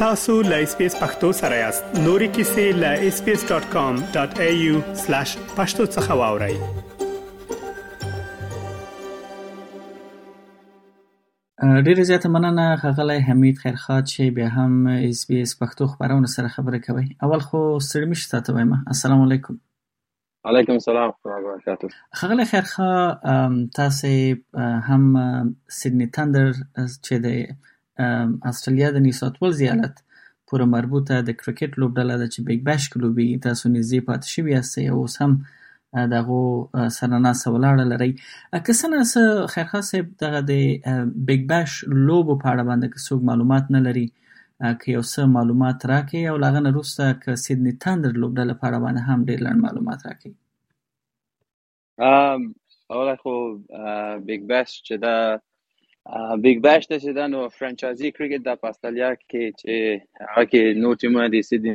tasu.lspacepakhtosarayast.nuri.kisi.lspace.com.au/pakhtosakhawauri ډیره زیاته مننه ښاغلی حمید خیرخواه چې بیا هم اس بي اس پښتو خپرونو سره خبرې کوی اول خو ستړي مشي تاته وایم السلام علیکم. علیکم السلام ورحمت الله وبرکاته خغل خیرخوا تاسو هم سیدنی تندر چې د استرالیا د نیوسات ول زیالت پورې مربوطه د کرکټ لوبډله ده چې بیګ بش کې لوبي تاسو نږدې پاتې شوی یاست او اوس هم دغه سرنا سولاړه لري که څنګه سه خیرخوا صاحب دغه د بیګ بش لوب په اړه باندې که څوک معلومات نه لري که یو څه معلومات راکې او لاغه نه روسته که سیدنی تندر لوبډله په اړه باندې هم ډیر لړ معلومات راکې اوله خو بیگ بیش چې دا بیگ بیش ته چې دا نو فرانچایزي کرکټ د پاستالیا کې چې هغه کې نو ټیمونه دي سیدنی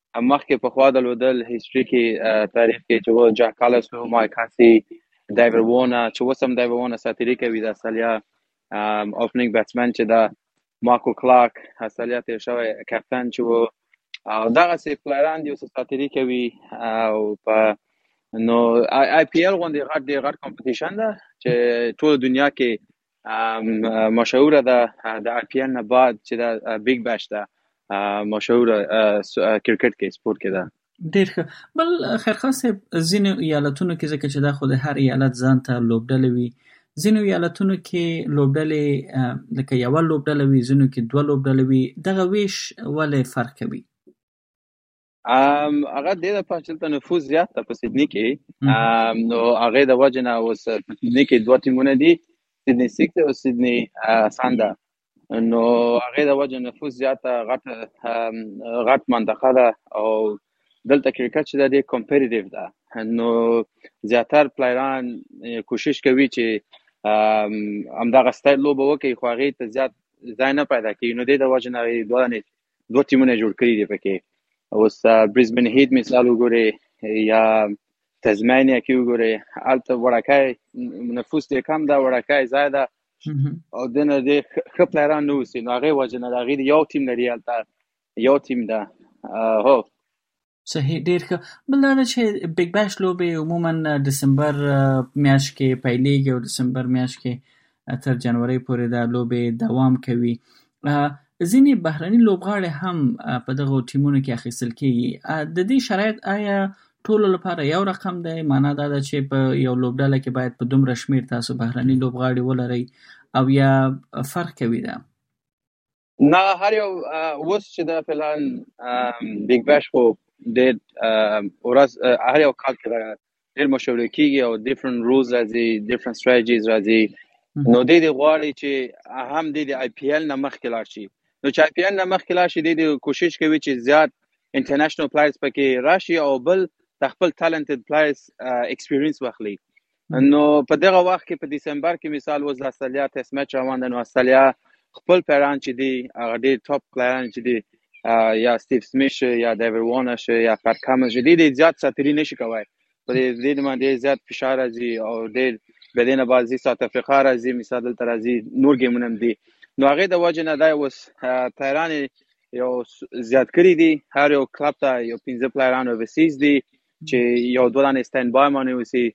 مخکې په خوا درلودل هیستوري کې تاریخ کې چې و جا کالس او مای کاسي دایور وونه چې وسم دایور وونه ساتری کوي د استرالیا اوپننګ بیټسمن چې دا ماکو کلاک استرالیا ته شوی کپتان چې و او دغه سي پلیران دی چې ساتری کوي او په نو آی پی ایل غونډه غټ دی غټ کمپټیشن ده چې ټول دنیا کې مشهوره ده د آی پی ایل نه بعد چې دا بیگ بیش ده مشهوره کرکټ کې سپورت کې ده ډیر ښه بل خیرخواه صاحب ځینو ایالتونو کې ځکه چې دا خو د هر ایالت ځان ته لوبډلې وي ځینو ایالتونو کې لوبډلې لکه یوه لوبډله وي ځینو کې دوه لوبډلې وي دغه ویش ولې فرق کوي ام هغه د لپاره چې دلته نفوس زیات ده په سیدني کې ام نو هغه د وجه نه اوس په سیدني کې دوه ټیمونه دي سیدني سیکس او سیدني اه، ساندا نو هغه د وجه نفوس زیات ده، غټ ام، غټ منطقه ده او دلته کرکټ چې ده ډېر کمپټیټیو ده نو زیاتر پلایران اه، کوشش کوي چې ام، همدغه سټایل لوبه وکړي خو هغې ته زیات ځای نه پیدا کوي نو دې د وجه نه دوه دوه ټیمونه جوړ کړي دي پکې اوس بریزبن هیټ مثال وګوري یا تزمانیا کې وګوري البته وړکای نفوس دې کم دا وړکای زیاده او د نه دې خپ لران نو سي نو هغه وجه نه دا غي یو ټیم لري البته یو ټیم ده هو صحیح ډیر ښه بل دا چې بیګ بیش لوبې عموما دسمبر میاشت کې پیلېږي او دسمبر میاشت کې تر جنورۍ پورې دا لوبې دوام کوي ځینې بهرني لوبغاړي هم په دغو ټیمونو کې اخیستل کېږي د دې شرایط آیا ټولو لپاره یو رقم دی معنا دا ده چې په یو لوبډله کې باید په دومره شمیر تاسو بهرني لوبغاړي ولرئ او یا فرق کوي دا نه هر یو اوس چې دا فلحال بیګ بیش خو ډېر ورځ هر یو کال کې ډېر مشوره کیږي او ډیفرنٹ رولز راځي ډیفرنٹ سټریټجیز راځي نو دې دې غواړي چې هم دې د آی پی ایل نه مخکې لاړ شي نو چې آی پی ایل نه مخکې لاړ شي دې کوشش کوي چې زیات انټرنیشنل پلیئرز پکې راشي او بل د خپل ټالنټډ پلیئرز ایکسپیرینس واخلي نو په دغه وخت کې په دسمبر کې مثال اوس د استرالیا ټیسټ میچ روان دی نو استرالیا خپل پیران چې دی هغه ډیر ټاپ پلیران چې دی یا سټیو سمیث شي یا ډیوډ وارنر شي یا پټ کامز شي ډیر زیات ساتری نشي کوي په دې دې باندې ډیر زیات فشار راځي او ډیر به دینه بازي ساوث افریقا راځي مثال دلته راځي نور ګیمونه هم دي نو هغه د وجه نه دا اوس پیران یو زیات کړی دي هر یو کلب ته یو 15 پلیران اوورسیز دي چې یو دوه دانې سټاند بای باندې وسی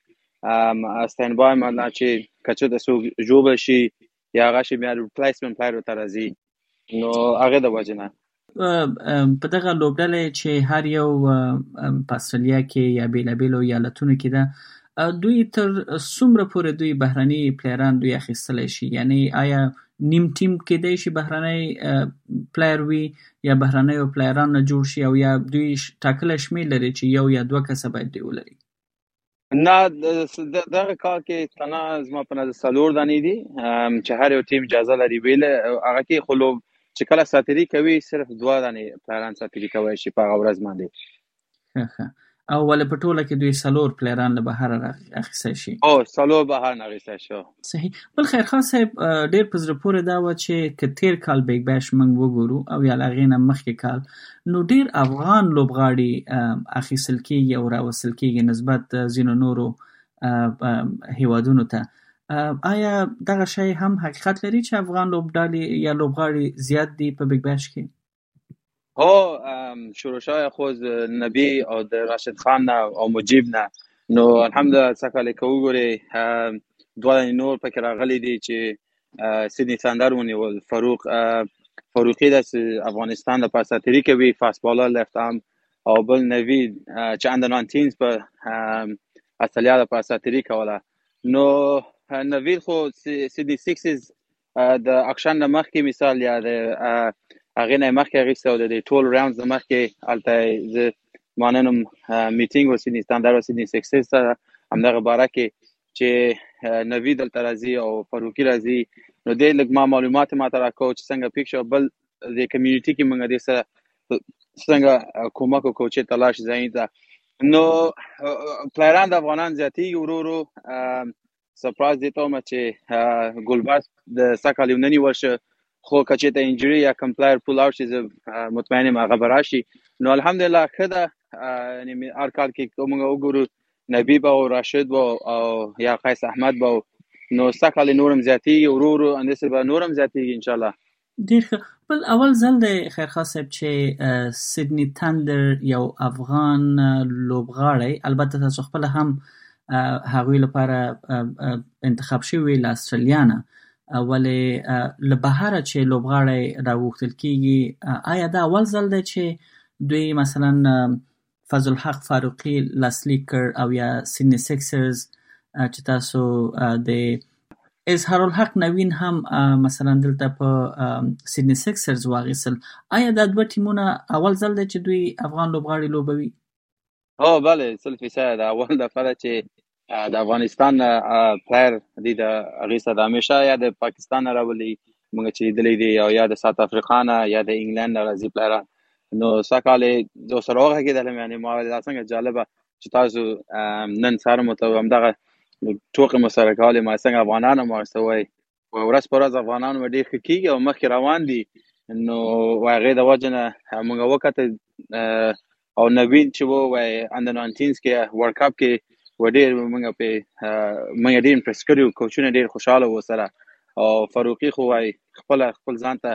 ام سټاند بای باندې چې کچه د سو جوب شي یا هغه شي بیا ریپلیسمنت پلیر ته راځي نو هغه د وجنه په دغه لوبډله چې هر یو په استرالیا کې یا بیلابیلو ایالتونو کې ده دوی تر څومره پورې دوی بهرني پلیران دوی اخیستلی شي یعنی آیا نیم ټیم کېدای شي بهرنی پلیر وي یا بهرنیو پلایرانو نه جوړ شي او یا دوی ټاکلی شمیر لري چې یو یا دوه کسه باید دوی ولري نه دغه کار کې تنه زما په نظر څلور دانې دي چې هر یو ټیم اجازه لري ویل هغه کې خو لوب چې کله ساتري کوي صرف دوه دانې پلان ساتري کوي شي په هغه ورځ باندې ښه ښه او ولې په ټوله کې دوی څلور پلیران له بهره اخیستی شي او څلور بهر اخیستی شو صحیح بل خیرخان صاحب ډیر په زړه پورې دا و چې که تیر کال بیګ بیش موږ وګورو او یا له هغې نه مخکې کال نو ډیر افغان لوبغاړي اخیستل کیږي او راوستل کیږي نسبت ځینو نورو هیوادونو ته آیا دغه شی هم حقیقت لري چې افغان لوبډالي یا لوبغاړي زیات دي په بیګ بیش کې هو شروشای خوز نبی او د راشد خان نه او مجیب نه نو الحمدلله څکه لیکو ګوري دوه نور پکې راغلي دي چې سیدنی ساندر ونیول فاروق فاروقی د افغانستان د پاسه تری کوي فاست بالر لفت ام او بل نوی چې اند 19 په استرالیا د پاسه تری کوله نو نوی خو سیدنی 6 د اکشن نه مخکې مثال یا د هغه نه مخکې غیسته او د ټول راوندز نه مخکې الته ز ماننم میټینګ وسینی ستاندار وسینی سکسس سره همدغه باره کې چې نوی دلته راځي او فاروقي راځي نو د لګ ما معلومات ما ترا کو چې څنګه پیک شو بل د کمیونټي کې موږ د سره څنګه کومک کو چې تلاش ځای ته نو پلاران د افغانان زیاتی ورورو سرپرایز دی ته ما چې ګلباس د سکه لیوننی ورشه خو کچې ته انجری یا کم پلایر پول اوټ شي مطمئن ما غبر راشي نو الحمدلله خدا یعنی هر کال کې موږ وګورو نبی با او راشد با او یا قیس احمد با نو سکه نورم زیاتیږي ورور اندسه به نورم زیاتیږي ان شاء الله ډېر ښه. بل اول ځل دی خیرخواه صاحب چې سیدني تندر یو افغان لوبغاړی البته تاسو خپله هم هغوی لپاره انتخاب شوي وئ له اسټرالیا نه ولې له بهره چې لوبغاړی راوغوښتل کېږي ایا دا اول ځل دی چې دوی مثلا فضل الحق فاروقي لاسلیک کړ او یا سیدنی سیکسرز چې تاسو د اظهار الحق نوین هم مثلا دلته په سیدنی سیکسرز واغیسل آیا دا دوه ټیمونه اول ځل دی چې دوی افغان لوبغاړي لوبوي هو بله سل فیصد اول دفعه ده چې د افغانستان پلار دی د هغه سره همیشه یا د پاکستان راولي موږ چې لیدلې دي او یا د ساوث افریقا نه یا د انګلند راځي پلار نو سکهاله د سره هغه کې د لمنې ما ول څنګه جالبه چې تاسو نن سره مو ته همدغه ټوکې مو سره کولې ما څنګه افغانانو مو سوي ورځ پر ورځ افغانان به ډېر ښه کېږي او مخکې روان دي نو هغې د وجه نه موږ وکتل او نوین چې وو وای اند 19 کې ورلد کپ کې و ډیر موږ په موږ ډیر امپرس کړو کوچونه ډیر خوشاله و سره او فاروقي خو وای خپل خپل ځان ته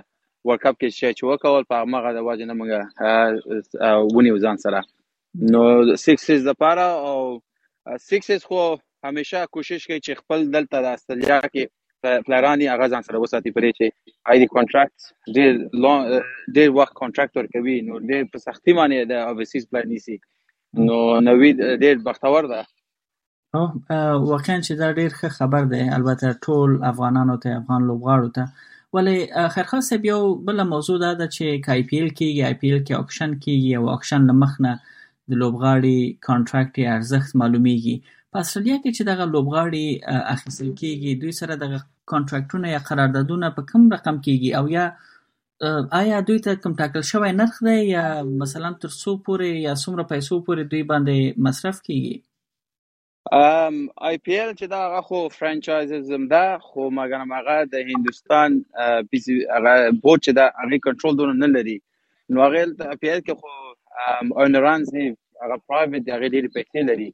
ورلد کپ کې چې چې وکول په مغه د واجب نه موږ ونی وزن سره نو سکسز لپاره او سکسز خو همیشه کوشش کوي چې خپل دلته د استرالیا کې پل- پلرانی هغه ځان سره وساتي پرې چې آی کانټراکټ ډیر لون ډیر وخت کانټراکټ ورکوي نو ډیر په سختی باندې د اوورسیز پلان نیسي نو نوید ډیر بختور ده واقعا چې دا ډیر ښه خبر دی البته ټول افغانانو ته افغان لوبغاړو ته ولې خیرخان صاحب یو بل موضوع دا ده چې که آی پی ایل کېږي آی پی ایل کې اکشن کېږي او اکشن له مخ نه د لوبغاړي کانټراکټ یا ارزښت معلومیږي په استرالیا کې چې دغه لوبغاړي اخیستل کېږي دوی سره دغه کانټراکټونه یا قراردادونه په کوم رقم کېږي او یا آیا دوی ته کوم ټاکل شوی نرخ دی یا مثلا تر څو پورې یا څومره پیسو پورې دوی باندې مصرف کېږي ام آی پی ال چې دا هغه خو فرانچایزز هم ده خو مګنم هغه د هندستان اه، پی سي هغه بورډ چې دا هغه کنټرول دونه نه لري نو هغه ته آی پی ال کې خو اونرانز دي هغه پرایویټ دي هغه ډېری پیسې لري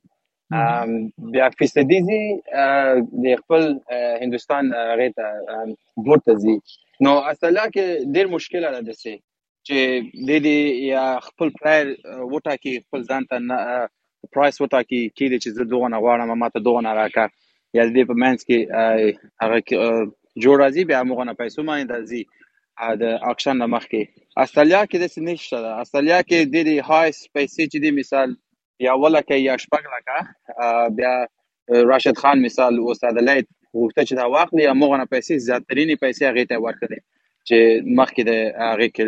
مهم. ام، بیا فیصدي دي اه، د خپل اه، هندستان هغه ته ام، بورډ ته ځي نو اصطلاح کې ډېر مشکل را ده سي چې د دې یا خپل پرایر وټاکي خپل ځان ته پرایس وټاکي کې دې چې زه دوه نه غواړم ما ته دوه نه راکا یا دې په منځ کې هغه جوړ راځي بیا موږ نه پیسې باندې راځي د اکشن مخ کې استرالیا کې د نشته ده استرالیا کې د دې هایس پیسې چې د مثال یا ولکه یا شپږ لکه بیا راشد خان مثال او استاد لید غوښته چې دا واخلي یا موږ نه پیسې زیاترینې پیسې هغه ته ورکړي چې مخکې د هغه کې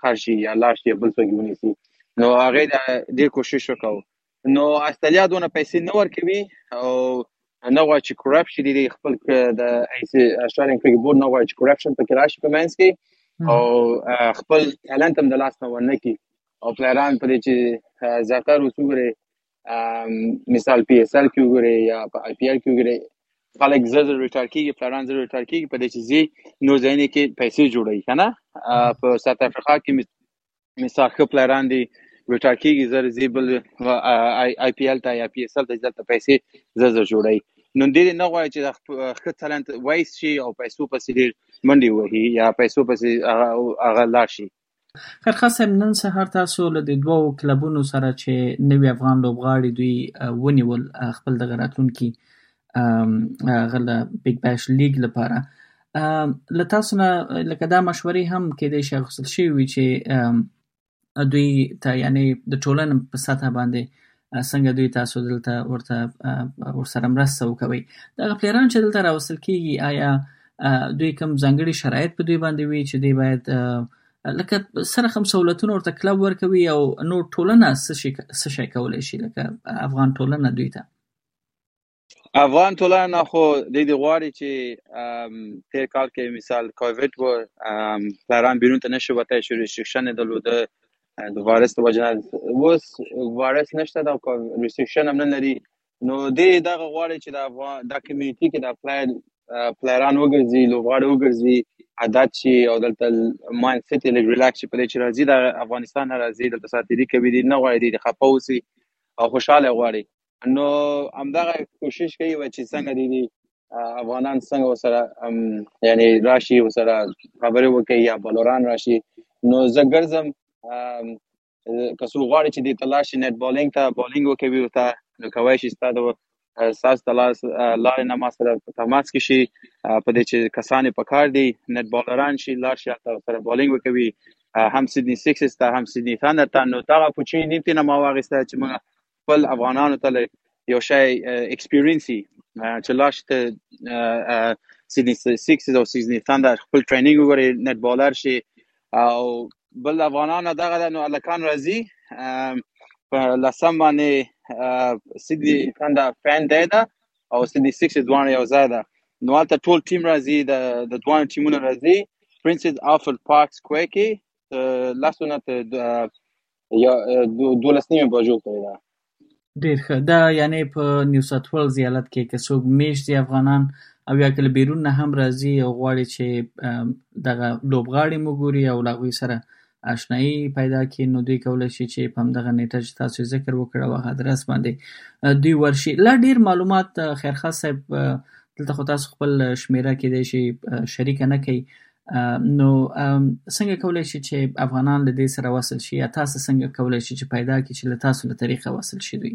خرشي یا لاش یا بل څه ونیسي نو هغه د کوشش وکاو نو استرالیا دونه پیسې نه ورکوي او نه غواړي چې کرپشن دي خپل د استرالین کرکټ بورډ نه غواړي چې کرپشن پکې راشي په منځ کې او خپل ټالنت هم د لاس نه ورنکي او پلران پرې چې زیاتره اوس وګورئ مثال پی اس ال کې وګورئ یا په آی پی ال کې وګورئ خلک زر زر ریټایر کېږي پلران زر ریټایر کېږي په دې چې ځي نور ځایونه کې پیسې جوړوي که نه په ساوت افریقا کې مثال ښه پلران دي ریټایر کېږي زر ځي بل آی پی ال ته یا پی اس ال ته دلته پیسې زر زر جوړوي نو دې نه غواړي چې ښه چلند وایس شي او پیسو پسې ډېر منډې وهي یا پیسو پسې هغه لاړ شي خیرخواه صاحب نن سهار تاسو له دې دوو کلبونو سره چې نوي افغان لوبغاړي دوی ونیول خپل دغه راتلونکي هغه له بیګ بیش لیګ لپاره له تاسو نه لکه دا مشورې هم کېدای شي اخیستل شوي وي چې دوی ته یعنې د ټولنې په سطح باندې څنګه دوی تاسو دلته ورته ورسره مرسته وکوي دغه پلیران چې دلته راوستل کیږي آیا دوی کوم ځانګړي شرایط په دوی باندې وي چې دوی باید لکه سره هم سہولتونه ورته کلب ورکوي او نو ټولنه څه شي کولای شي لکه افغان ټولنه دوی ته افغان ټولنه خو د دې غواړي چې تیر کال کې مثال کووید و پلاران بیرون ته نشو وته شو ریستریکشن درلوده د وایرس د وجنه اوس وایرس نشته دا ریستریکشن هم نه لري نو دې دغه غواړي چې د افغان د کمیونټي کې د پلان پلانران وګرځي لوغاړي وګرځي عادت شي او دلته ماین سیټ لګ ریلاکس شي په دې چې راځي د افغانستان نه راځي دلته ساتيري کوي دي نه غواړي دي خپه اوسي او خوشاله غواړي نو همدغه کوشش کوي و چې څنګه دي دي افغانان څنګه وسره یعنی راشي وسره خبرې وکړي یا بلوران راشي نو زه ګرځم که څو غواړي چې د تلاش نت بولینګ ته بولینګ وکوي او ته نو کوي چې ستاسو ساس تلاش لارې نه ما سره تماس کې شي په دې چې کسانې په کار دي نت بولران شي لار شي تاسو سره بولینګ وکوي هم سیدنی سکس ته هم سیدنی ثاندر ته نو دا پوچی نیتی نه ما واغسته چې موږ خپل افغانانو ته یو شای ایکسپیرینس چې لاش ته سیدنی سیکس او سیدنی ثاندر خپل ټریننګ وګوري نت بالر شي او بل افغانانو دغه د نو الکان راځي په لسم باندې سیدنی ثاندر فین دی دا او سیدنی سیکس دوه یو ځای ده نو هلته ټول ټیم راځي د د دوه ټیمونو راځي پرنسز افل پارکس کوي کې لاسونه ته یا دولس نیمه بجو پورې ده ډیر ښه دا یعنی په نیو ساوت ویلز ایالت کې که څوک میشت دي افغانان او یا کله بیرون نه هم راځي او غواړي چې دغه لوبغاړي مو ګوري او له هغوی سره آشنایی پیدا کړي نو دوی کولی شي چې په همدغه نیټه چې تاسو ذکر وکړ او هغه ادرس باندې دوی ورشي لا ډیر معلومات خیرخواه صاحب دلته خو تاسو خپل شمیره کېدای شي شریکه نه کوي نو څنګه کولای شي چې افغانان له دې سره وصل شي یا تاسو څنګه کولای شي چې پیدا کړي چې له تاسو له طریقه وصل شي دوی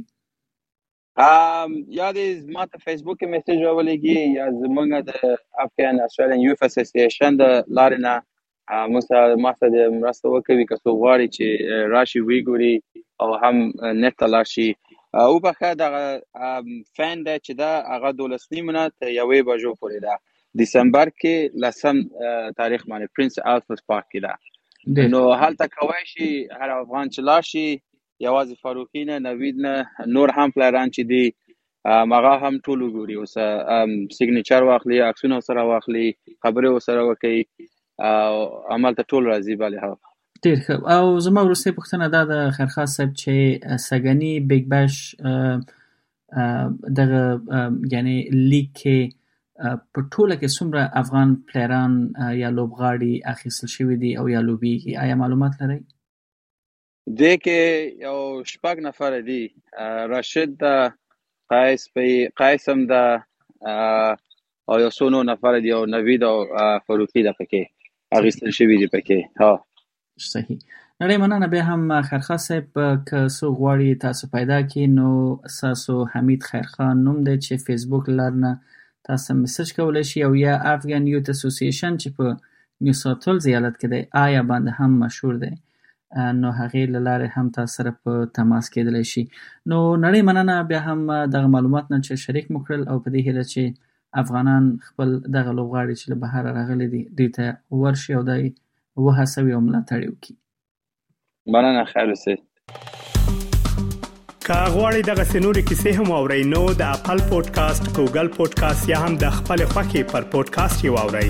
یا دې ما ته فیسبوک کې میسج راولېږي یا زمونږ د افغان اسټرالین یوف اسوسییشن د لارې نه موږ سره ما سره د مرسته وکوي که څوک غواړي چې راشي ویګوري او هم نت ته لاړ شي او بخه دغه فین ده چې دا هغه دولس نیمه نه تر یوې بجو پورې ده دسمبر کې لسم تاریخ باندې پرنس الفس پارک کې ده ډېر نو هلته کوی شي هر افغان چې لاړ شي یوازې فاروقي نه نوید نه نور هم پلران چې دي ام، هغه هم ټول وګوري اوس ام، سیګنیچر واخلي عکسونه سره واخلي خبرې ورسره وکړي او هملته ټول راځي بله هغه ډېر ښه او زما وروستۍ پوښتنه دا ده خیرخاص صاحب چې سګني بیګ بش اه، دغه یعنی لیګ کې په ټوله کې څومره افغان پلیران یا لوبغاړي اخیستل شوي دي او یا لوبیږي آیا معلومات لرئ دې کې یو شپږ نفر دي راشد دا قیس پی قیس هم دا او یو څو نور نفر دي او نوید او فاروقي دا پکې اخیستل شوي دي پکې ها صحیح نړۍ مننه بیا هم خیرخواه صاحب که څوک غواړي تاسو پیدا کړي نو ستاسو حمید خیرخواه نوم دی چې فیسبوک له لارې نه تاسو میسج کولی شي او یا افغان یوت اسوسییشن چې په نیو ساوت ویلز ایالت کې دی آیا باندې هم مشهور دی نو هغې له لارې هم تاسو سره په تماس کېدلی شي نو نړۍ مننه بیا هم دغه معلومات نه چې شریک مو کړل او په دې هیله چې افغانان خپل دغه لوبغاړي چې له بهره راغلي دي دوی ته ورشي او دای وهڅوي او ملاتړ یې وکړي. مننه خیر اوسئ. که غواړئ دغه سنوري کیسې هم او رینو د خپل پودکاسټ ګوګل پودکاسټ یا هم د خپل خاكي پر پودکاسټ یو اورئ